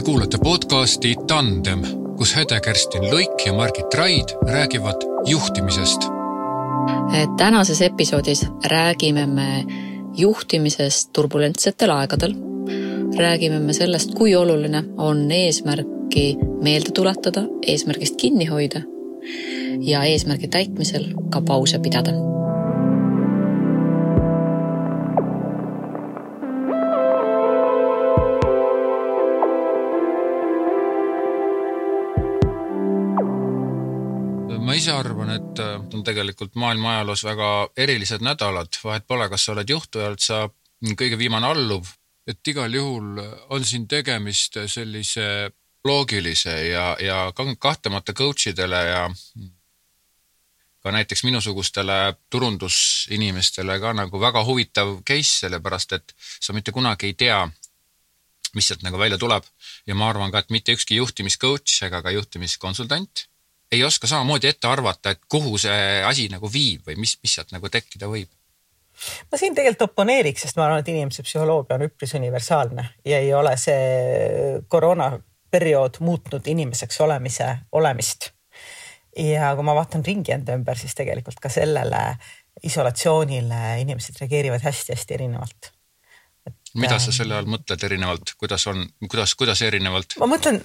Te kuulate podcasti Tandem, kus Hede-Kerstin Luik ja Margit Raid räägivad juhtimisest. tänases episoodis räägime me juhtimisest turbulentsetel aegadel. räägime me sellest, kui oluline on eesmärki meelde tuletada, eesmärgist kinni hoida ja eesmärgi täitmisel ka pause pidada arvan, et äh, on tegelikult maailma ajaloos väga erilised nädalad, vahet pole, kas sa oled juht või oled sa kõige viimane alluv, et igal juhul on siin tegemist sellise loogilise ja, ja kahtlemata coach idele ja ka näiteks minusugustele turundusinimestele ka nagu väga huvitav case, sellepärast et sa mitte kunagi ei tea, mis sealt nagu välja tuleb. Ja ma arvan ka, et mitte ükski juhtimiscoach ega ka juhtimiskonsultant ei oska samamoodi ette arvata, et kuhu see asi nagu viib või mis, mis sealt nagu tekkida võib? ma siin tegelikult oponeeriks, sest ma arvan, et inimese psühholoogia on üpris universaalne ja ei ole see koroonaperiood muutnud inimeseks olemise olemist. ja kui ma vaatan ringi enda ümber, siis tegelikult ka sellele isolatsioonile inimesed reageerivad hästi-hästi erinevalt mida sa selle all mõtled erinevalt, kuidas on, kuidas, kuidas erinevalt? ma mõtlen,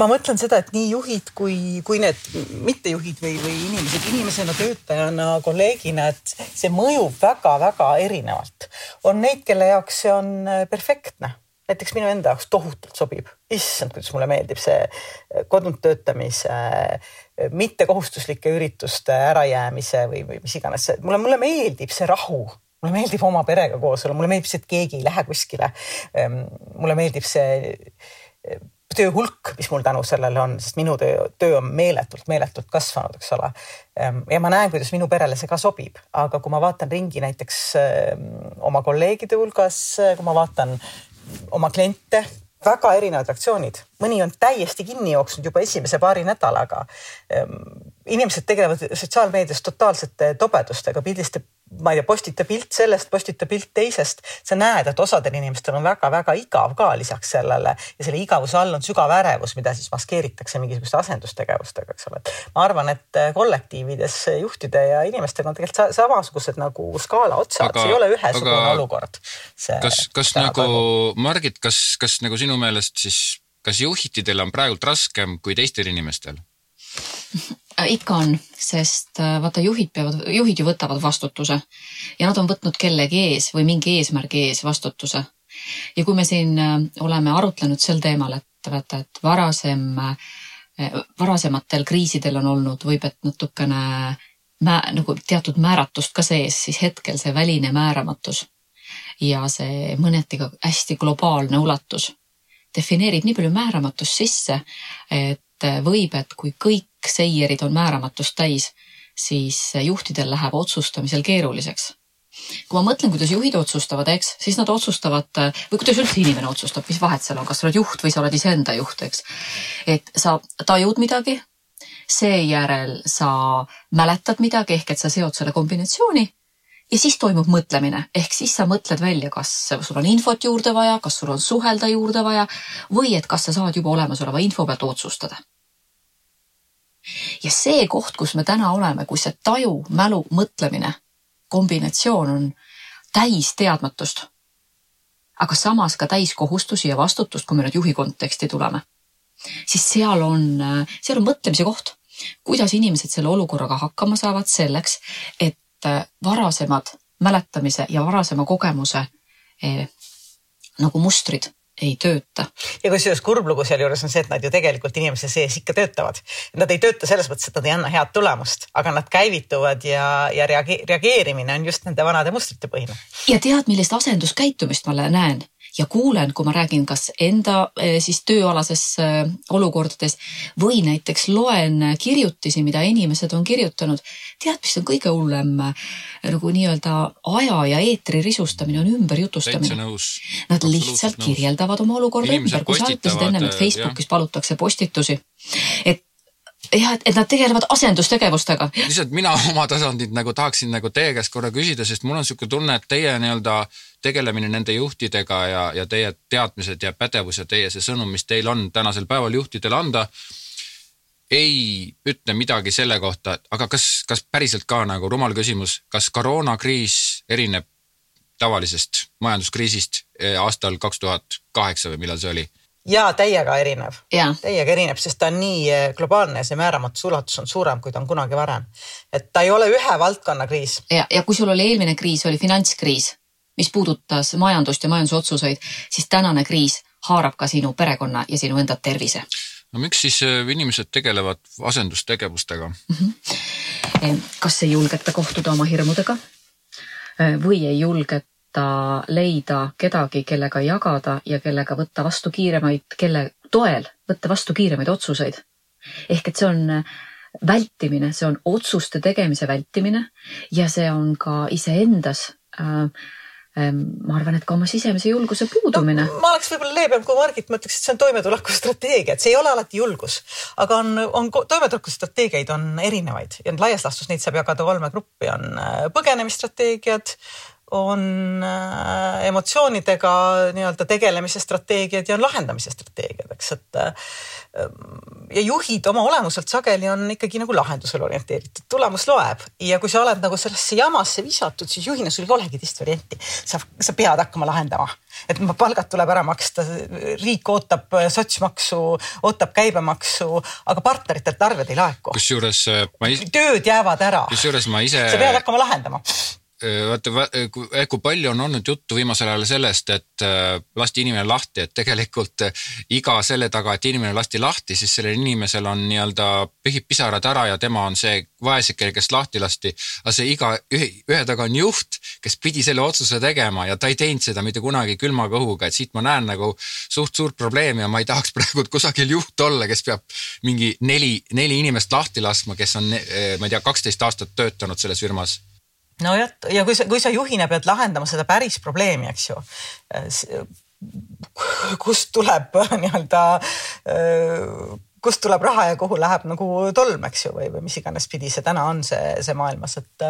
ma mõtlen seda, et nii juhid kui, kui need mittejuhid või, või inimesed inimesena, töötajana, kolleegina, et see mõjub väga-väga erinevalt. on neid, kelle jaoks see on äh, perfektne, näiteks minu enda jaoks tohutult sobib, issand, kuidas mulle meeldib see äh, kodunt töötamise, äh, mittekohustuslike ürituste ärajäämise või, või mis iganes, mulle, mulle meeldib see rahu mulle meeldib oma perega koos olla, mulle meeldib see, et keegi ei lähe kuskile. Mulle meeldib see eh, töö hulk, mis mul tänu sellele on, sest minu töö, töö on meeletult, meeletult kasvanud, eks ole. Ja ma näen, kuidas minu perele see ka sobib, aga kui ma vaatan ringi näiteks oma kolleegide hulgas, kui ma vaatan oma kliente, väga erinevad reaktsioonid, mõni on täiesti kinni jooksnud juba esimese paari nädalaga. inimesed tegelevad sotsiaalmeedias totaalsete tobedustega, pildistab ma ei tea, postita pilt sellest, postita pilt teisest. sa näed, et osadel inimestel on väga-väga igav ka lisaks sellele ja selle igavuse all on sügav ärevus, mida siis maskeeritakse mingisuguste asendustegevustega, eks ole. ma arvan, et äh, kollektiivides juhtide ja inimestega on tegelikult samasugused nagu skaala otsad, see ei ole ühesugune aga olukord. kas, kas nagu Margit, kas, kas nagu sinu meelest siis, kas juhtidel on praegult raskem kui teistel inimestel? Äh, ikka on, sest äh, vaata, juhid peavad, juhid ju võtavad vastutuse ja nad on võtnud kellegi ees või mingi eesmärgi ees vastutuse. ja kui me siin äh, oleme arutlenud sel teemal, et vaata, et varasem, varasematel kriisidel on olnud võib, et natukene mä, nagu teatud määratust ka sees, siis hetkel see väline määramatus ja see mõneti ka hästi globaalne ulatus defineerib nii palju määramatust sisse, et võib, et kui kõik seierid on määramatust täis, siis juhtidel läheb otsustamisel keeruliseks. kui ma mõtlen, kuidas juhid otsustavad, eks, siis nad otsustavad või kuidas üldse inimene otsustab, mis vahet seal on, kas sa oled juht või sa oled iseenda juht, eks. et sa tajud midagi, seejärel sa mäletad midagi ehk et sa seod selle kombinatsiooni ja siis toimub mõtlemine, ehk siis sa mõtled välja, kas sul on infot juurde vaja, kas sul on suhelda juurde vaja või et kas sa saad juba olemasoleva info pealt otsustada ja see koht, kus me täna oleme, kus see taju, mälu, mõtlemine, kombinatsioon on täis teadmatust, aga samas ka täis kohustusi ja vastutust, kui me nüüd juhi konteksti tuleme, siis seal on, seal on mõtlemise koht, kuidas inimesed selle olukorraga hakkama saavad selleks, et varasemad mäletamise ja varasema kogemuse eh, nagu mustrid ei tööta. ja kusjuures kurb lugu sealjuures on see, et nad ju tegelikult inimese sees ikka töötavad. Nad ei tööta selles mõttes, et nad ei anna head tulemust, aga nad käivituvad ja, ja reageerimine on just nende vanade mustrite põhine. ja tead, millist asenduskäitumist ma näen? Ja kuulen, kui ma räägin kas enda eh, siis tööalases eh, olukordades või näiteks loen kirjutisi, mida inimesed on kirjutanud. tead, mis on kõige hullem nagu nii-öelda aja ja eetri risustamine on ümberjutustamine. Nad lihtsalt nõus. kirjeldavad oma olukorda inimesed ümber, kui sa ütlesid ennem, et Facebookis jah. palutakse postitusi. et jah, et, et nad tegelevad asendustegevustega. lihtsalt mina oma tasandilt nagu tahaksin nagu teie käest korra küsida, sest mul on niisugune tunne, et teie nii-öelda tegelemine nende juhtidega ja, ja teie teadmised ja pädevus ja teie see sõnum, mis teil on tänasel päeval juhtidele anda, ei ütle midagi selle kohta, aga kas, kas päriselt ka nagu rumal küsimus, kas koroonakriis erineb tavalisest majanduskriisist eh, aastal kaks tuhat kaheksa või millal see oli? Ja täiega erinev. Täiega erinev, sest ta on nii eh, globaalne ja see määramatuse ulatus on suurem, kui ta on kunagi varem. et ta ei ole ühe valdkonna kriis. ja, ja kui sul oli eelmine kriis, oli finantskriis, mis puudutas majandust ja majandusotsuseid, siis tänane kriis haarab ka sinu perekonna ja sinu enda tervise. no miks siis eh, inimesed tegelevad asendustegevustega? kas ei julgeta kohtuda oma hirmudega või ei julgeta leida kedagi, kellega jagada ja kellega võtta vastu kiiremaid, kelle toel võtta vastu kiiremaid otsuseid. ehk et see on vältimine, see on otsuste tegemise vältimine ja see on ka iseendas äh, ma arvan, et ka oma sisemise julguse puudumine no,. ma oleks võib-olla leebem kui Margit, ma ütleks, et see on toimetulekustrateegia, et see ei ole alati julgus, aga on, on toimetulekustrateegiaid on erinevaid ja laias laastus neid saab jagada kolme gruppi, on äh, põgenemisstrateegiad on äh, emotsioonidega nii-öelda tegelemise strateegiad ja on lahendamise strateegiad, eks, et äh, ja juhid oma olemuselt sageli on ikkagi nagu lahendusele orienteeritud, tulemus loeb ja kui sa oled nagu sellesse jamasse visatud, siis juhina sul ei olegi teist varianti. sa, sa pead hakkama lahendama, et palgad tuleb ära maksta, riik ootab sotsmaksu, ootab käibemaksu, aga partneritelt arved ei laeku. kusjuures äh, ma ise. tööd jäävad ära. kusjuures ma ise. sa pead hakkama lahendama vaata, kui, eh, kui palju on olnud juttu viimasel ajal sellest, et äh, lasti inimene lahti, et tegelikult äh, iga selle taga, et inimene lasti lahti, siis sellel inimesel on nii-öelda pühib pisarad ära ja tema on see vaeseke, kes lahti lasti. aga see iga, ühe, ühe taga on juht, kes pidi selle otsuse tegema ja ta ei teinud seda mitte kunagi külma kõhuga, et siit ma näen nagu suht suurt probleemi ja ma ei tahaks praegu kusagil juht olla, kes peab mingi neli, neli inimest lahti laskma, kes on, ma ei tea, kaksteist aastat töötanud selles firmas nojah, ja kui sa, kui sa juhina pead lahendama seda päris probleemi, eks ju, kust tuleb nii-öelda, kust tuleb raha ja kuhu läheb nagu tolm, eks ju, või, või mis iganes pidi see täna on see, see maailmas, et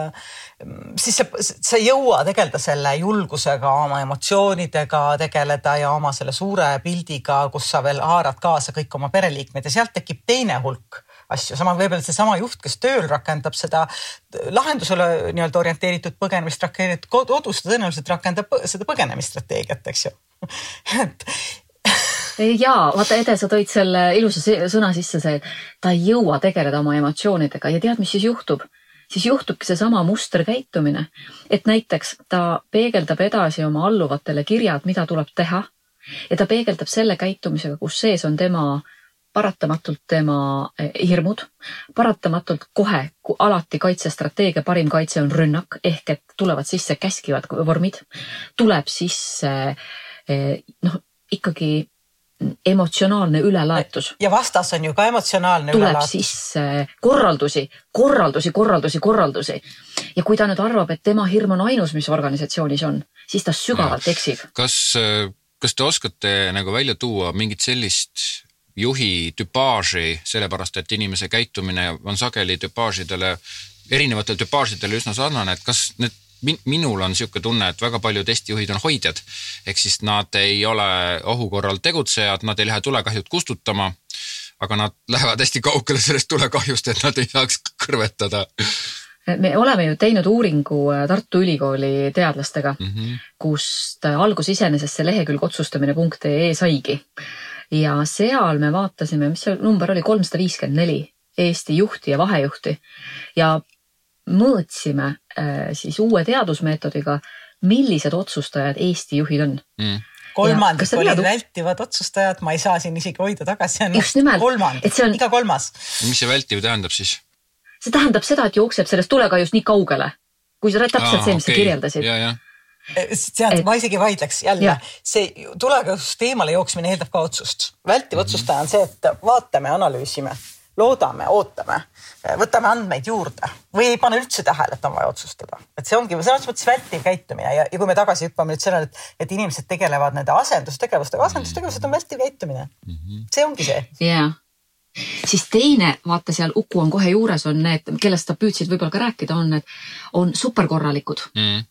siis sa, sa ei jõua tegeleda selle julgusega, oma emotsioonidega tegeleda ja oma selle suure pildiga, kus sa veel haarad kaasa kõik oma pereliikmed ja sealt tekib teine hulk asju, sama võib-olla seesama juht, kes tööl rakendab seda lahendusele nii-öelda orienteeritud põgenemist rakendatud kodus, ta tõenäoliselt rakendab seda põgenemisstrateegiat, eks ju et ja vaata, Ede, sa tõid selle ilusa sõna sisse, see, ta ei jõua tegeleda oma emotsioonidega ja tead, mis siis juhtub? siis juhtubki seesama musterkäitumine, et näiteks ta peegeldab edasi oma alluvatele kirjad, mida tuleb teha ja ta peegeldab selle käitumisega, kus sees on tema paratamatult tema eh, hirmud, paratamatult kohe, alati kaitsestrateegia parim kaitse on rünnak ehk et tulevad sisse käskivad vormid, tuleb sisse eh, noh, ikkagi emotsionaalne ülelaetus. ja vastas on ju ka emotsionaalne tuleb ülelaetus. siis korraldusi, korraldusi, korraldusi, korraldusi. ja kui ta nüüd arvab, et tema hirm on ainus, mis organisatsioonis on, siis ta sügavalt eksib. kas, kas te oskate nagu välja tuua mingit sellist juhi tüpaaži, sellepärast et inimese käitumine on sageli tüpaažidele, erinevatele tüpaažidele üsna sarnane, et kas need minul on niisugune tunne, et väga paljud Eesti juhid on hoidjad. ehk siis nad ei ole ohu korral tegutsejad, nad ei lähe tulekahjut kustutama. aga nad lähevad hästi kaugele sellest tulekahjust, et nad ei saaks kõrvetada. me oleme ju teinud uuringu Tartu Ülikooli teadlastega mm, -hmm. kust algus iseenesest see lehekülg otsustamine.ee saigi ja seal me vaatasime, mis see number oli, kolmsada viiskümmend neli Eesti juhti ja vahejuhti ja mõõtsime äh, siis uue teadusmeetodiga, millised otsustajad Eesti juhid on mm kolmandik olid vältivad otsustajad, ma ei saa siin isegi hoida tagasi, see on kolmandik, on... iga kolmas. mis see vältiv tähendab siis? see tähendab seda, et jookseb sellest tulekahjust nii kaugele, kui sa täpselt Aa, see, mis okay. sa kirjeldasid. Tead, ma isegi vaidleks jälle, see tulekahjust eemale jooksmine eeldab ka otsust. vältiv mm -hmm. otsustaja on see, et vaatame, analüüsime, loodame, ootame, võtame andmeid juurde või ei pane üldse tähele, et on vaja otsustada. et see ongi selles mõttes vältiv käitumine ja, ja kui me tagasi hüppame nüüd sellele, et, et inimesed tegelevad nende asendustegevustega, asendustegevused on vältiv käitumine mm. -hmm. see ongi see. jaa siis teine, vaata seal Uku on kohe juures, on need, kellest sa püüdsid võib-olla ka rääkida, on need, on superkorralikud mm..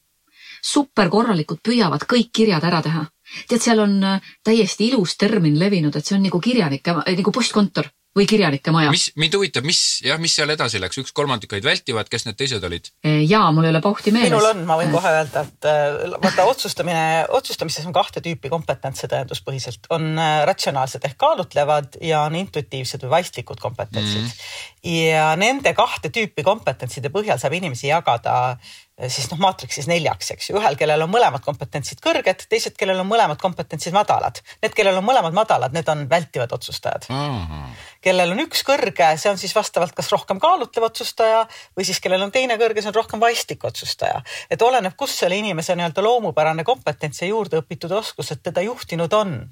Superkorralikud püüavad kõik kirjad ära teha. tead, seal on äh, täiesti ilus termin levinud, et see on nagu kirjanike, nagu postkontor või kirjanike maja. mis, mind huvitab, mis jah, mis seal edasi läks, üks kolmandik olid vältivad, kes need teised olid? jaa, mul ei ole pauhti meeles. minul on, ma võin kohe öelda, et äh, vaata otsustamine, otsustamises on kahte tüüpi kompetentse tõenduspõhiselt, on äh, ratsionaalsed ehk kaalutlevad ja on intuitiivsed või vaistlikud kompetentsid mm. -hmm. ja nende kahte tüüpi kompetentside põhjal saab inimesi jagada Äh, siis noh, maatriksis neljaks, eks ju, ühel, kellel on mõlemad kompetentsid kõrged, teised, kellel on mõlemad kompetentsid madalad. Need, kellel on mõlemad madalad, need on vältivad otsustajad mm. -hmm. kellel on üks kõrge, see on siis vastavalt kas rohkem kaalutlev otsustaja või siis kellel on teine kõrge, see on rohkem vaistlik otsustaja. et oleneb, kus selle inimese nii-öelda loomupärane kompetents ja juurde õpitud oskused teda juhtinud on.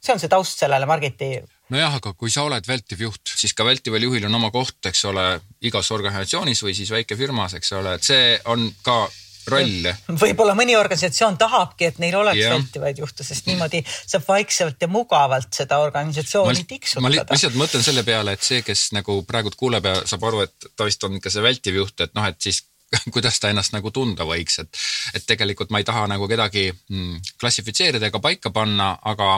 see on see taust sellele Margiti nojah, aga kui sa oled vältiv juht, siis ka vältival juhil on oma koht, eks ole, igas organisatsioonis või siis väikefirmas, eks ole, et see on ka roll. võib-olla mõni organisatsioon tahabki, et neil oleks yeah. vältivaid juhte, sest niimoodi saab vaikselt ja mugavalt seda organisatsiooni tiksutada. ma lihtsalt mõtlen selle peale, et see, kes nagu praegu kuuleb ja saab aru, et ta vist on ikka see vältiv juht, et noh, et siis kuidas ta ennast nagu tunda võiks, et, et tegelikult ma ei taha nagu kedagi mm, klassifitseerida ega paika panna, aga,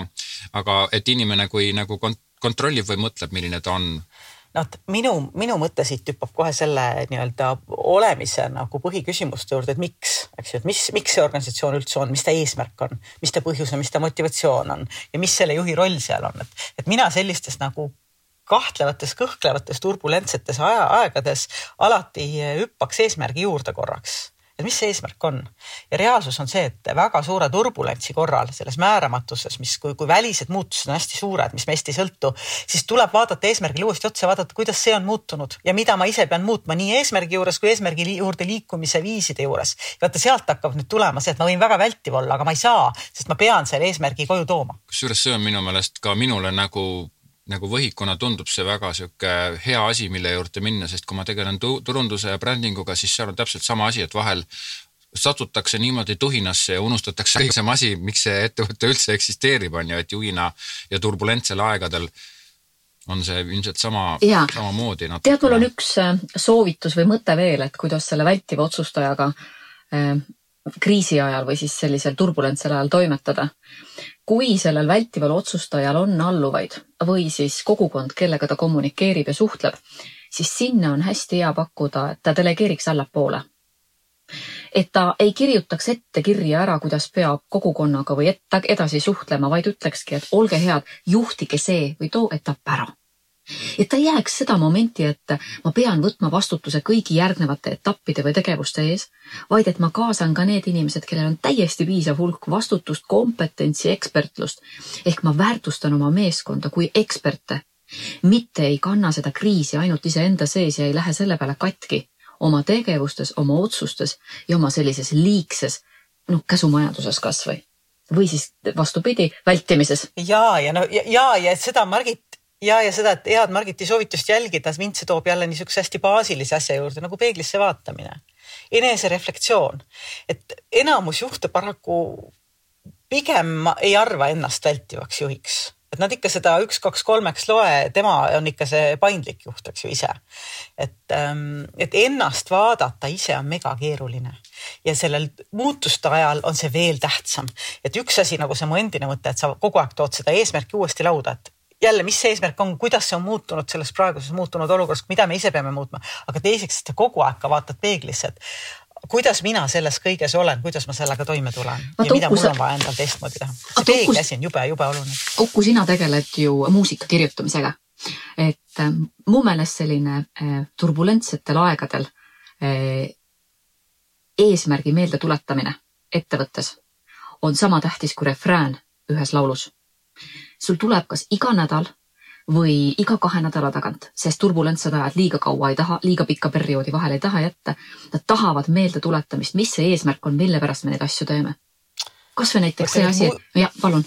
aga et inimene, kui nagu kont kontrollib või mõtleb, milline ta on? noh, minu, minu mõte siit hüppab kohe selle nii-öelda olemise nagu põhiküsimuste juurde, et miks, eks ju, et mis, miks see organisatsioon üldse on, mis ta eesmärk on, mis ta põhjus on, mis ta motivatsioon on ja mis selle juhi roll seal on, et, et mina sellistes nagu kahtlevates, kõhklevates, turbulentsetes aja, aegades alati hüppaks eesmärgi juurde korraks et mis see eesmärk on. ja reaalsus on see, et väga suure turbulentsi korral selles määramatuses, mis, kui, kui välised muutused on hästi suured, mis meist ei sõltu, siis tuleb vaadata eesmärgile uuesti otsa, vaadata, kuidas see on muutunud ja mida ma ise pean muutma nii eesmärgi juures kui eesmärgi juurde liikumise viiside juures. vaata, sealt hakkab nüüd tulema see, et ma võin väga vältiv olla, aga ma ei saa, sest ma pean selle eesmärgi koju tooma. kusjuures see on minu meelest ka minule nagu nagu võhikuna tundub see väga sihuke hea asi, mille juurde minna, sest kui ma tegelen tu turunduse ja brändinguga, siis seal on täpselt sama asi, et vahel satutakse niimoodi tuhinasse ja unustatakse see asi, miks see ettevõte üldse eksisteerib, on ju, et juhina ja turbulentsel aegadel on see ilmselt sama, samamoodi. tead, mul on üks äh, soovitus või mõte veel, et kuidas selle vältiva otsustajaga äh, kriisi ajal või siis sellisel turbulentsel ajal toimetada kui sellel vältival otsustajal on alluvaid või siis kogukond, kellega ta kommunikeerib ja suhtleb, siis sinna on hästi hea pakkuda, et ta delegeeriks allapoole. et ta ei kirjutaks ette kirja ära, kuidas peab kogukonnaga või edasi suhtlema, vaid ütlekski, et olge head, juhtige see või too etapp ära et ta ei jääks seda momenti, et ma pean võtma vastutuse kõigi järgnevate etappide või tegevuste ees, vaid et ma kaasan ka need inimesed, kellel on täiesti piisav hulk vastutust, kompetentsi, ekspertlust. ehk ma väärtustan oma meeskonda kui eksperte, mitte ei kanna seda kriisi ainult iseenda sees ja ei lähe selle peale katki oma tegevustes, oma otsustes ja oma sellises liigses noh, käsumajanduses kasvõi või siis vastupidi, vältimises. ja, ja no ja, ja, seda Margit ja, ja seda, et head Margiti soovitust jälgida, mind see toob jälle niisuguse hästi baasilise asja juurde nagu peeglisse vaatamine, enesereflektsioon, et enamus juhte paraku pigem ei arva ennast vältivaks juhiks. Et nad ikka seda üks-kaks-kolmeks loe, tema on ikka see paindlik juht, eks ju ise. et, ähm, et ennast vaadata ise on megakeeruline ja sellel muutuste ajal on see veel tähtsam, et üks asi nagu see mu endine mõte, et sa kogu aeg tood seda eesmärki uuesti lauda, et jälle, mis see eesmärk on, kuidas see on muutunud selles praeguses muutunud olukorras, mida me ise peame muutma, aga teiseks, et sa kogu aeg ka vaatad peeglisse, et kuidas mina selles kõiges olen, kuidas ma sellega toime tulen Vaata, ja mida mul on vaja endal teistmoodi teha. see peegli asi on jube, jube oluline. Uku, sina tegeled ju muusika kirjutamisega. et äh, mu meelest selline äh, turbulentsetel aegadel äh, eesmärgi meeldetuletamine ettevõttes on sama tähtis kui refrään ühes laulus sul tuleb kas iga nädal või iga kahe nädala tagant, sest turbulentsed ajad liiga kaua ei taha, liiga pikka perioodi vahele ei taha jätta. Nad tahavad meeldetuletamist, mis see eesmärk on, mille pärast me neid asju teeme. kasvõi näiteks see asi, jah, palun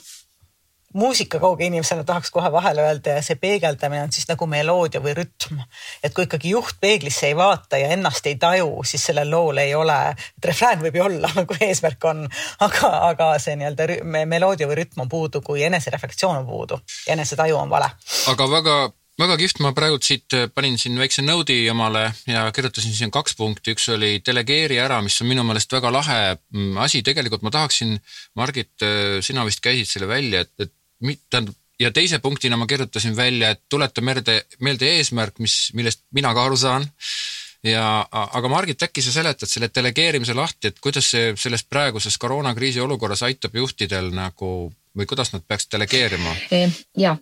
muusikakauge inimesena tahaks kohe vahele öelda ja see peegeldamine on siis nagu meloodia või rütm. et kui ikkagi juht peeglisse ei vaata ja ennast ei taju, siis sellel lool ei ole, et refrään võib ju olla nagu eesmärk on, aga, aga see nii-öelda meloodia või rütm on puudu, kui enesereflektsioon on puudu enesetaju on vale. aga väga väga kihvt, ma praegult siit panin siin väikse node'i omale ja kirjutasin siin kaks punkti, üks oli delegeeri ära, mis on minu meelest väga lahe asi, tegelikult ma tahaksin, Margit, sina vist käisid selle välja, et, et tähendab ja teise punktina ma kirjutasin välja, et tuleta meelde, meelde eesmärk, mis, millest mina ka aru saan. ja aga Margit, äkki sa seletad selle delegeerimise lahti, et kuidas see selles praeguses koroonakriisi olukorras aitab juhtidel nagu või kuidas nad peaks delegeerima? ja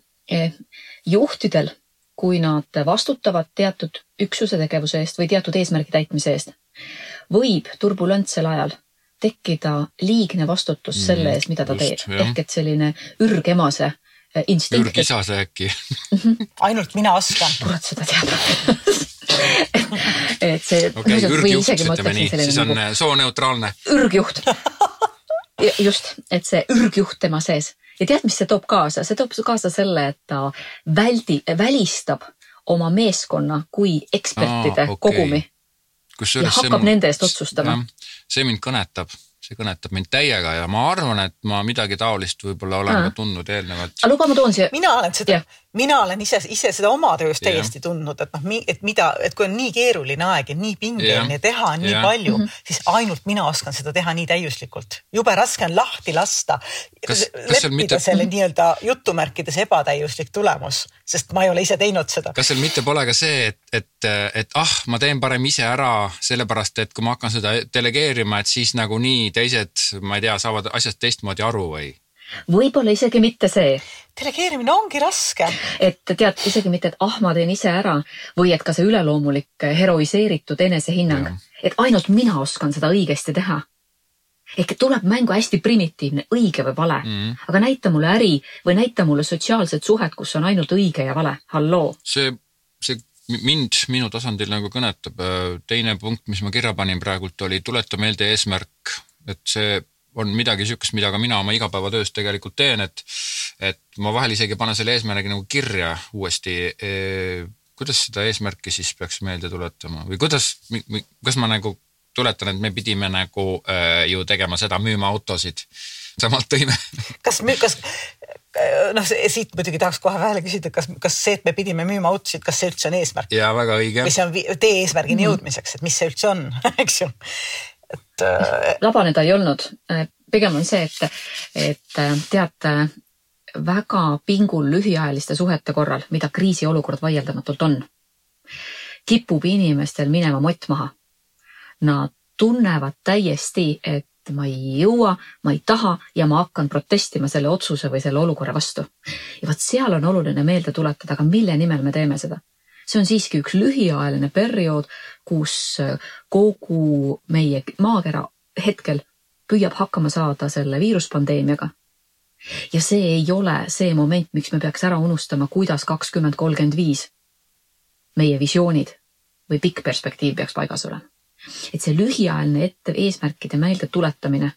juhtidel kui nad vastutavad teatud üksuse tegevuse eest või teatud eesmärgi täitmise eest, võib turbulentsel ajal tekkida liigne vastutus mm, selle eest, mida ta just, teeb. ehk et selline ürgemase äh, instinkt. ürgisase äkki ainult mina oskan. kurat, seda teab et see. okei ürgjuht, ütleme nii, siis on nagu, äh, sooneutraalne. ürgjuht. just, et see ürgjuht tema sees ja tead, mis see toob kaasa, see toob kaasa selle, et ta väldi, välistab oma meeskonna kui ekspertide Aa, okay. kogumi. Ja hakkab see, nende eest otsustama. see mind kõnetab see kõnetab mind täiega ja ma arvan, et ma midagi taolist võib-olla olen ka tundnud eelnevalt. aga luba, ma toon siia. mina olen seda, mina olen ise, ise seda oma töös täiesti yeah. tundnud, et noh, et mida, et kui on nii keeruline aeg ja nii pingeline yeah. teha on nii yeah. palju mm, -hmm. siis ainult mina oskan seda teha nii täiuslikult. jube raske on lahti lasta. leppida mitte... selle nii-öelda jutumärkides ebatäiuslik tulemus, sest ma ei ole ise teinud seda. kas seal mitte pole ka see, et, et, et ah, ma teen parem ise ära, sellepärast et kui ma hakkan seda delegeerima, et siis nagunii teised, ma ei tea, saavad asjast teistmoodi aru või? Võib-olla isegi mitte see. delegeerimine ongi raske. et tead, isegi mitte, et ah, ma teen ise ära või et ka see üleloomulik heroiseeritud enesehinnang, et ainult mina oskan seda õigesti teha. ehk tuleb mängu hästi primitiivne, õige või vale mm, -hmm. aga näita mulle äri või näita mulle sotsiaalset suhet, kus on ainult õige ja vale, halloo. see, see mind minu tasandil nagu kõnetab. teine punkt, mis ma kirja panin praegult oli tuleta meelde eesmärk, et see on midagi niisugust, mida ka mina oma igapäevatöös tegelikult teen, et et ma vahel isegi panen selle eesmärgi nagu kirja uuesti e,. kuidas seda eesmärki siis peaks meelde tuletama või kuidas, kas ma nagu tuletan, et me pidime nagu äh, ju tegema seda, müüma autosid, samalt tõime. kas, kas noh, siit muidugi tahaks kohe vahele küsida, kas, kas see, et me pidime müüma autosid, kas see üldse on eesmärk? jaa, väga õige. või see on tee eesmärgini mm jõudmiseks, et mis see üldse on, eks ju et äh.... labaneda ei olnud, äh, pigem on see, et, et äh, tead, väga pingul lühiajaliste suhete korral, mida kriisiolukord vaieldamatult on, kipub inimestel minema mott maha. Nad tunnevad täiesti, et ma ei jõua, ma ei taha ja ma hakkan protestima selle otsuse või selle olukorra vastu. ja vot seal on oluline meelde tuletada, aga mille nimel me teeme seda see on siiski üks lühiajaline periood, kus äh, kogu meie maakera hetkel püüab hakkama saada selle viiruspandeemiaga. ja see ei ole see moment, miks me peaks ära unustama, kuidas kakskümmend kolmkümmend viis meie visioonid või pikk perspektiiv peaks paigas olema. et see lühiajaline ette eesmärkide meelde tuletamine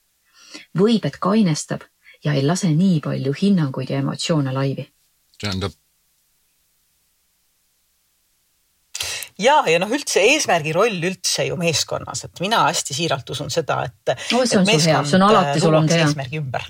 võib, et kainestab ja ei lase nii palju hinnanguid ja emotsioone laivi. tähendab, ja, ja noh, üldse eesmärgi roll üldse ju meeskonnas, et mina hästi siiralt usun seda, et. no see on sul hea, see on alati sul on hea. eesmärgi ümber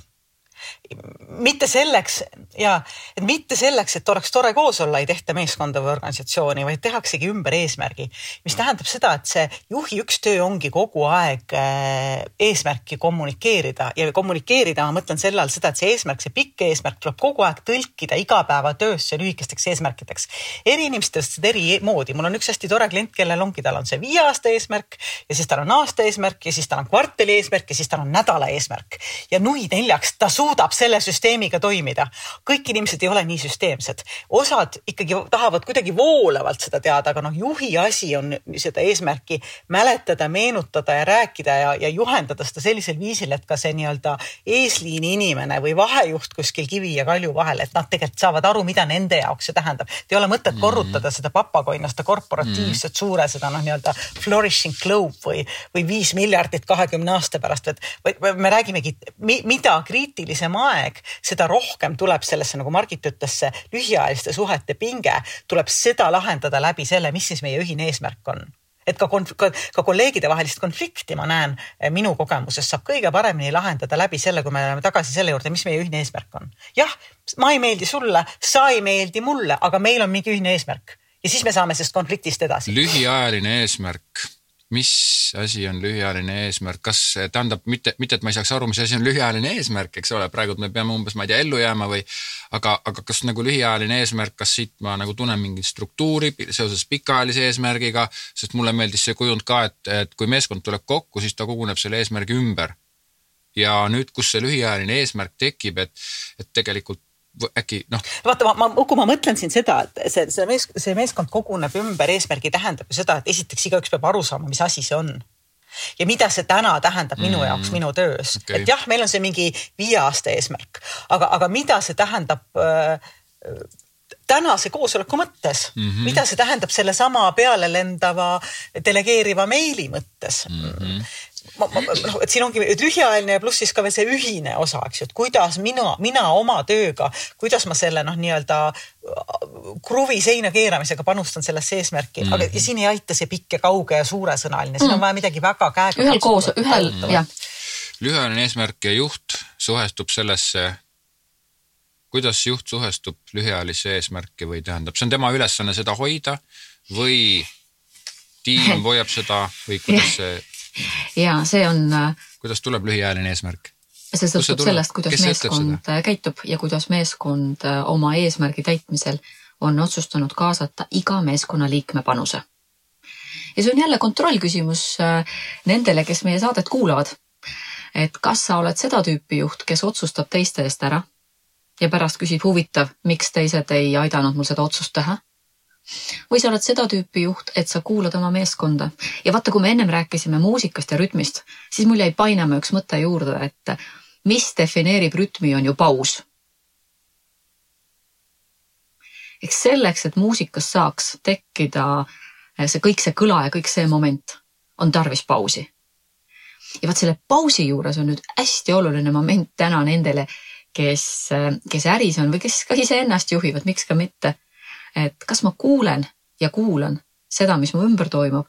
mitte selleks ja, et mitte selleks, et oleks tore koos olla, ei tehta meeskonda või organisatsiooni, vaid tehaksegi ümber eesmärgi. mis tähendab seda, et see juhi üks töö ongi kogu aeg äh, eesmärki kommunikeerida ja kommunikeerida, ma mõtlen selle all seda, et see eesmärk, see pikk eesmärk tuleb kogu aeg tõlkida igapäevatöösse lühikesteks eesmärkideks. eri seda eri moodi, mul on üks hästi tore klient, kellel ongi, tal on see viie aasta eesmärk ja siis tal on aasta eesmärk ja siis tal on kvartali eesmärk ja siis tal on nädala eesmärk ja nui neljaks ta suudab selle süsteemiga toimida. kõik inimesed ei ole nii süsteemsed, osad ikkagi tahavad kuidagi voolavalt seda teada, aga noh, juhi asi on seda eesmärki mäletada, meenutada ja rääkida ja, ja juhendada seda sellisel viisil, et ka see nii-öelda eesliini inimene või vahejuht kuskil kivi ja kalju vahel, et nad tegelikult saavad aru, mida nende jaoks see tähendab. ei ole mõtet mm. korrutada seda papagoina, seda korporatiivset mm. suure, seda noh, nii-öelda flourishing globe või, või viis miljardit kahekümne aasta pärast, et me räägimegi, mida kriitilisem aeg, seda rohkem tuleb sellesse, nagu Margit ütles, see lühiajaliste suhete pinge, tuleb seda lahendada läbi selle, mis siis meie ühine eesmärk on et ka, ka, ka kolleegide vahelist konflikti ma näen eh, minu kogemuses saab kõige paremini lahendada läbi selle, kui me läheme tagasi selle juurde, mis meie ühine eesmärk on. jah, ma ei meeldi sulle, sa ei meeldi mulle, aga meil on mingi ühine eesmärk ja siis me saame sellest konfliktist edasi. lühiajaline eesmärk mis asi on lühiajaline eesmärk, kas tähendab mitte, mitte et ma ei saaks aru, mis asi on lühiajaline eesmärk, eks ole, praegu me peame umbes, ma ei tea, ellu jääma või aga, aga kas nagu lühiajaline eesmärk, kas siit ma nagu tunnen mingit struktuuri seoses pikaajalise eesmärgiga, sest mulle meeldis see kujund ka, et, et kui meeskond tuleb kokku, siis ta koguneb selle eesmärgi ümber. ja nüüd, kus see lühiajaline eesmärk tekib, et, et tegelikult äkki noh. vaata, ma, ma, Uku, ma mõtlen siin seda, et see, see mees, see meeskond koguneb ümber, eesmärgi tähendab ju seda, et esiteks igaüks peab aru saama, mis asi see on ja mida see täna tähendab minu mm, jaoks, minu töös okay., et jah, meil on see mingi viie aasta eesmärk, aga, aga mida see tähendab äh, tänase koosoleku mõttes mm, -hmm. mida see tähendab sellesama peale lendava delegeeriva meili mõttes mm. -hmm ma, ma, noh, et siin ongi lühiajaline ja pluss siis ka veel see ühine osa, eks ju, et kuidas mina, mina oma tööga, kuidas ma selle noh, nii-öelda äh, kruvi seina keeramisega panustan sellesse eesmärki mm, -hmm. aga ja siin ei aita see pikk ja kauge ja suuresõnaline, siin on mhm. vaja midagi väga käega. ühel koos, ühel jah. lühiajaline eesmärk ja juht suhestub sellesse kuidas juht suhestub lühiajalisse eesmärki või tähendab, see on tema ülesanne seda hoida või tiim hoiab seda või kuidas see ja see on. Äh, kuidas tuleb lühiajaline eesmärk? see sõltub sellest, kuidas Kes meeskond äh, käitub ja kuidas meeskond äh, oma eesmärgi täitmisel on otsustanud kaasata iga meeskonnaliikme panuse. ja see on jälle kontrollküsimus nendele, kes meie saadet kuulavad. et kas sa oled seda tüüpi juht, kes otsustab teiste eest ära ja pärast küsib huvitav, miks teised ei aidanud mul seda otsust teha või sa oled seda tüüpi juht, et sa kuulad oma meeskonda ja vaata, kui me ennem rääkisime muusikast ja rütmist, siis mul jäi painama üks mõte juurde, et mis defineerib rütmi, on ju paus. eks selleks, et muusikas saaks tekkida see kõik see kõla ja kõik see moment, on tarvis pausi. ja vot selle pausi juures on nüüd hästi oluline moment täna nendele, kes, kes äris on või kes ka iseennast juhivad, miks ka mitte et kas ma kuulen ja kuulan seda, mis mu ümber toimub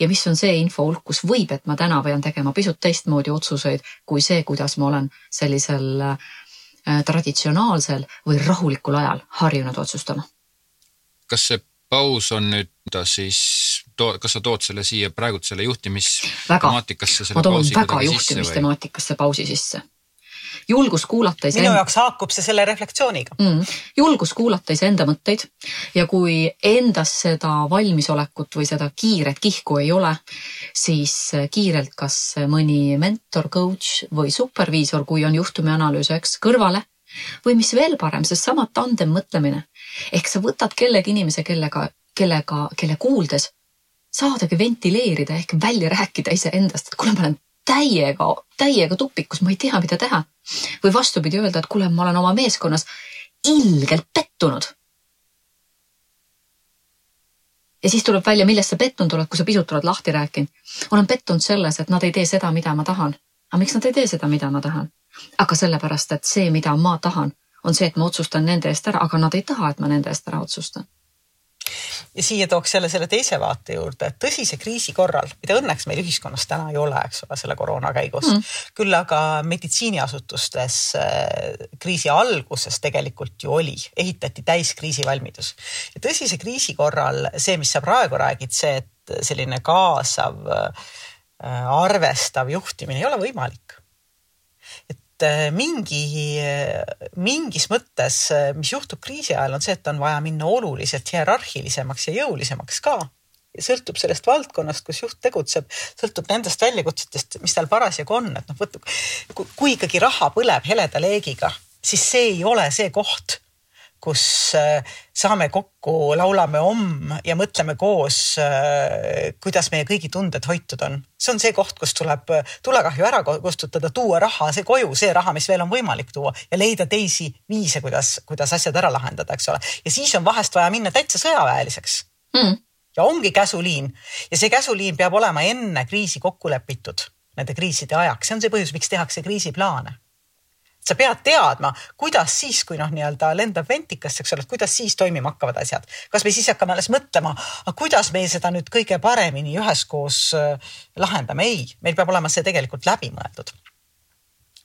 ja mis on see info hulk, kus võib, et ma täna pean tegema pisut teistmoodi otsuseid kui see, kuidas ma olen sellisel äh, traditsionaalsel või rahulikul ajal harjunud otsustama. kas see paus on nüüd ta siis, kas sa tood selle siia praegult selle juhtimistemaatikasse? ma toon väga juhtimistemaatikasse pausi sisse julgus kuulata iseenda. minu jaoks haakub see selle reflektsiooniga mm,. julgus kuulata iseenda mõtteid ja kui endas seda valmisolekut või seda kiiret kihku ei ole, siis kiirelt kas mõni mentor, coach või superviisor, kui on juhtumianalüüs, eks, kõrvale või mis veel parem, seesama tandem mõtlemine ehk sa võtad kellegi inimese, kellega, kellega, kelle kuuldes saadagi ventileerida ehk välja rääkida iseendast, et kuule, ma olen täiega, täiega tupikus, ma ei tea, mida teha. või vastupidi öelda, et kuule, ma olen oma meeskonnas ilgelt pettunud. ja siis tuleb välja, milles sa pettunud oled, kui sa pisut oled lahti rääkinud. olen pettunud selles, et nad ei tee seda, mida ma tahan. aga miks nad ei tee seda, mida ma tahan? aga sellepärast, et see, mida ma tahan, on see, et ma otsustan nende eest ära, aga nad ei taha, et ma nende eest ära otsustan ja siia tooks jälle selle teise vaate juurde, et tõsise kriisi korral, mida õnneks meil ühiskonnas täna ei ole, eks ole, selle koroona käigus mm., küll aga meditsiiniasutustes äh, kriisi alguses tegelikult ju oli, ehitati täiskriisivalmidus. ja tõsise kriisi korral see, mis sa praegu räägid, see, et selline kaasav, äh, arvestav juhtimine ei ole võimalik mingi, äh, mingis mõttes, äh, mis juhtub kriisi ajal, on see, et on vaja minna oluliselt hierarhilisemaks ja jõulisemaks ka. sõltub sellest valdkonnast, kus juht tegutseb, sõltub nendest väljakutsetest, mis tal parasjagu on, et noh, kui ikkagi raha põleb heleda leegiga, siis see ei ole see koht kus äh, saame kokku, laulame Om ja mõtleme koos, äh, kuidas meie kõigi tunded hoitud on. see on see koht, kus tuleb äh, tulekahju ära kustutada, tuua raha, see koju, see raha, mis veel on võimalik tuua ja leida teisi viise, kuidas, kuidas asjad ära lahendada, eks ole. ja siis on vahest vaja minna täitsa sõjaväeliseks mm. ja ongi käsuliin ja see käsuliin peab olema enne kriisi kokku lepitud nende kriiside ajaks, see on see põhjus, miks tehakse kriisiplaane sa pead teadma, kuidas siis, kui noh, nii-öelda lendab ventikas, eks ole, et kuidas siis toimima hakkavad asjad. kas me siis hakkame alles mõtlema, kuidas me seda nüüd kõige paremini üheskoos äh, lahendame? ei, meil peab olema see tegelikult läbi mõeldud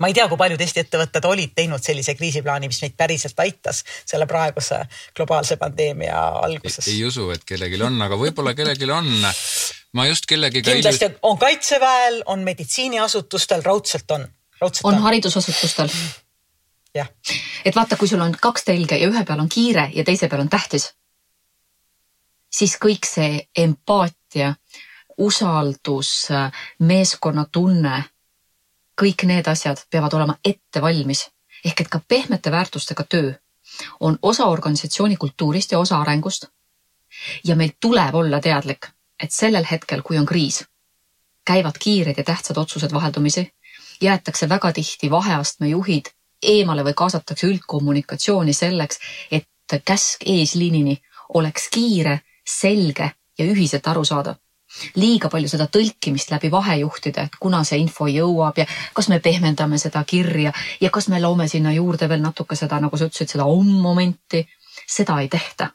ma ei tea, kui paljud Eesti ettevõtted olid teinud sellise kriisiplaani, mis meid päriselt aitas selle praeguse globaalse pandeemia alguses. ei usu, et kellelgi on, aga võib-olla kellelgi on. ma just kellegiga. kindlasti ilus... on kaitseväel, on meditsiiniasutustel, raudselt on. On haridusasutustel. jah. et vaata, kui sul on kaks telge ja ühe peal on kiire ja teise peal on tähtis, siis kõik see empaatia, usaldus, meeskonnatunne kõik need asjad peavad olema ette valmis ehk et ka pehmete väärtustega töö on osa organisatsiooni kultuurist ja osa arengust. ja meil tuleb olla teadlik, et sellel hetkel, kui on kriis, käivad kiired ja tähtsad otsused vaheldumisi, jäetakse väga tihti vaheastme juhid eemale või kaasatakse üldkommunikatsiooni selleks, et käsk eesliinini oleks kiire, selge ja ühiselt arusaadav liiga palju seda tõlkimist läbi vahejuhtide, et kuna see info jõuab ja kas me pehmendame seda kirja ja kas me loome sinna juurde veel natuke seda, nagu sa ütlesid, seda om-momenti. seda ei tehta.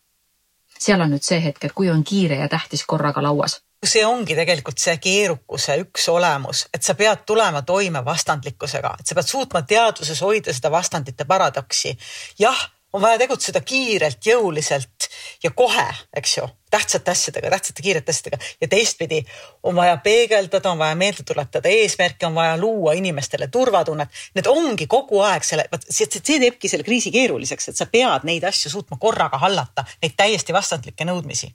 seal on nüüd see hetk, et kui on kiire ja tähtis korraga lauas see ongi tegelikult see keerukuse üks olemus, et sa pead tulema toime vastandlikkusega, et sa pead suutma teadvuses hoida seda vastandite paradoksi. jah on vaja tegutseda kiirelt, jõuliselt ja kohe, eks ju, tähtsate asjadega, tähtsate kiirete asjadega ja teistpidi on vaja peegeldada, on vaja meelde tuletada eesmärke, on vaja luua inimestele turvatunnet. Need ongi kogu aeg selle, vot see, see teebki selle kriisi keeruliseks, et sa pead neid asju suutma korraga hallata, neid täiesti vastandlikke nõudmisi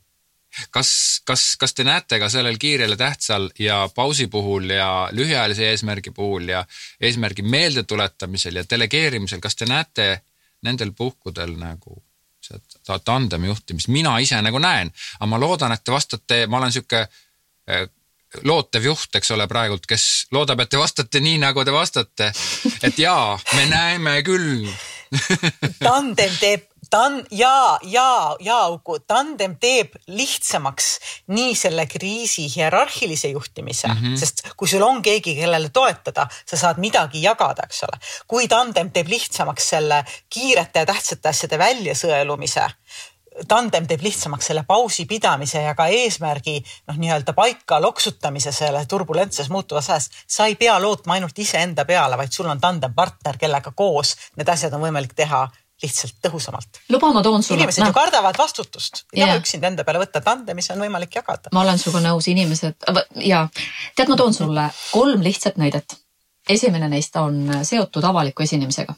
kas, kas, kas te näete ka sellel kiirel ja tähtsal ja pausi puhul ja lühiajalise eesmärgi puhul ja eesmärgi meeldetuletamisel ja delegeerimisel, kas te näete nendel puhkudel nagu seda tandemi juhtimist mina ise nagu näen, aga ma loodan, et te vastate, ma olen sihuke eh, lootev juht, eks ole, praegult, kes loodab, et te vastate nii, nagu te vastate. et jaa, me näeme küll tandem teeb tan- ja, ja, ja Uku, tandem teeb lihtsamaks nii selle kriisi hierarhilise juhtimise mm, -hmm. sest kui sul on keegi, kellele toetada, sa saad midagi jagada, eks ole. kui tandem teeb lihtsamaks selle kiirete ja tähtsate asjade väljasõelumise tandem teeb lihtsamaks selle pausi pidamise ja ka eesmärgi noh, nii-öelda paika loksutamise selle turbulentses muutuvas ajas. sa ei pea lootma ainult iseenda peale, vaid sul on tandempartner, kellega koos need asjad on võimalik teha lihtsalt tõhusamalt. luba, ma toon sulle. inimesed no. ju kardavad vastutust, ei taha üksinda enda peale võtta, tandemis on võimalik jagada. ma olen sinuga nõus, inimesed ja tead, ma toon sulle kolm lihtsat näidet. esimene neist on seotud avaliku esinemisega.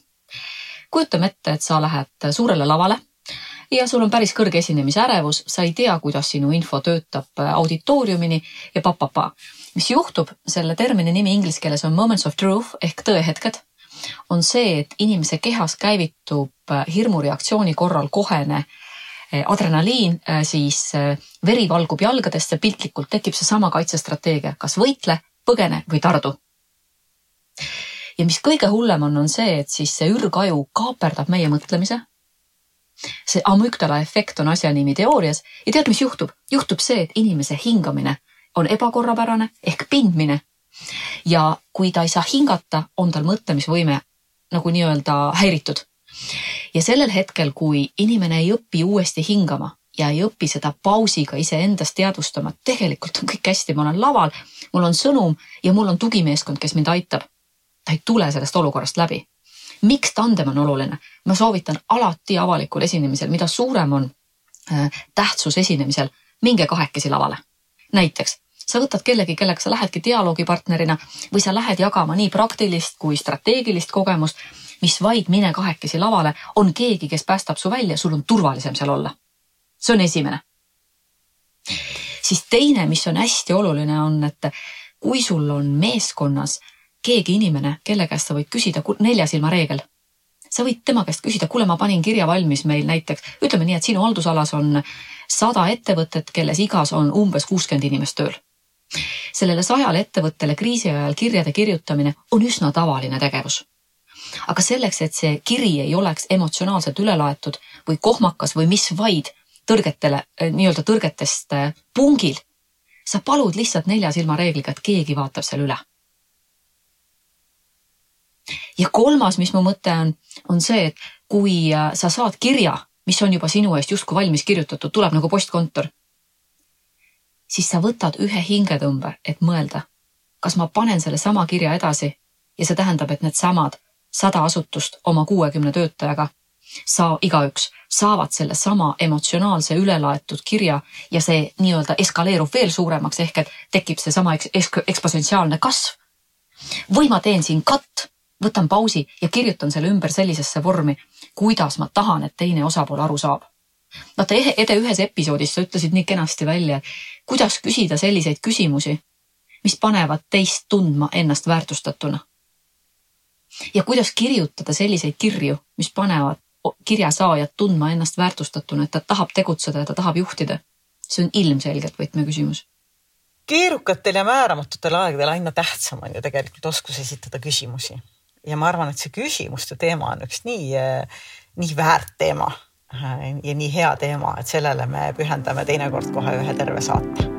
kujutame ette, et sa lähed suurele lavale ja sul on päris kõrge esinemise ärevus, sa ei tea, kuidas sinu info töötab auditooriumini ja papapa. mis juhtub, selle termini nimi inglise keeles on moments of truth ehk tõehetked on see, et inimese kehas käivitub äh, hirmureaktsiooni korral kohene äh, adrenaliin, äh, siis veri valgub jalgadesse, piltlikult tekib seesama kaitsestrateegia, kas võitle, põgene või tardu. ja mis kõige hullem on, on see, et siis see ürgaju kaaperdab meie mõtlemise. see amügdala efekt on asja nimi teoorias ja tead, mis juhtub? juhtub see, et inimese hingamine on ebakorrapärane ehk pindmine ja kui ta ei saa hingata, on tal mõtlemisvõime nagu nii-öelda häiritud. ja sellel hetkel, kui inimene ei õpi uuesti hingama ja ei õpi seda pausiga iseendast teadvustama, et tegelikult on kõik hästi, ma olen laval, mul on sõnum ja mul on tugimeeskond, kes mind aitab. ta ei tule sellest olukorrast läbi. miks tandem on oluline? ma soovitan alati avalikul esinemisel, mida suurem on äh, tähtsus esinemisel, minge kahekesi lavale. näiteks sa võtad kellegi, kellega sa lähedki dialoogipartnerina või sa lähed jagama nii praktilist kui strateegilist kogemust, mis vaid mine kahekesi lavale, on keegi, kes päästab su välja, sul on turvalisem seal olla. see on esimene. siis teine, mis on hästi oluline, on, et kui sul on meeskonnas keegi inimene, kelle käest sa võid küsida nelja silma reegel sa võid tema käest küsida, kuule, ma panin kirja valmis meil näiteks, ütleme nii, et sinu haldusalas on sada ettevõtet, kelles igas on umbes kuuskümmend inimest tööl sellele sajale ettevõttele kriisi ajal kirjade kirjutamine on üsna tavaline tegevus. aga selleks, et see kiri ei oleks emotsionaalselt üle laetud või kohmakas või mis vaid tõrgetele, eh, nii-öelda tõrgetest eh, pungil, sa palud lihtsalt nelja silma reegliga, et keegi vaatab selle üle. ja kolmas, mis mu mõte on, on see, et kui äh, sa saad kirja, mis on juba sinu eest justkui valmis kirjutatud, tuleb nagu postkontor, siis sa võtad ühe hingetõmbe, et mõelda, kas ma panen sellesama kirja edasi ja see tähendab, et needsamad sada asutust oma kuuekümne töötajaga saa igaüks saavad sellesama emotsionaalse ülelaetud kirja ja see nii-öelda eskaleerub veel suuremaks, ehk et tekib seesama eks, eks, eksponentsiaalne kasv. või ma teen siin katt, võtan pausi ja kirjutan selle ümber sellisesse vormi, kuidas ma tahan, et teine osapool aru saab. vaata Ede ühes episoodis sa ütlesid nii kenasti välja, kuidas küsida selliseid küsimusi, mis panevad teist tundma ennast väärtustatuna. ja kuidas kirjutada selliseid kirju, mis panevad kirjasaajat tundma ennast väärtustatuna, et ta tahab tegutseda ja ta tahab juhtida. see on ilmselgelt võtmeküsimus. keerukatel ja määramatutel aegadel aina tähtsam on ju tegelikult oskus esitada küsimusi ja ma arvan, et see küsimuste teema on üks nii, nii väärt teema ja nii hea teema, et sellele me pühendame teinekord kohe ühe terve saate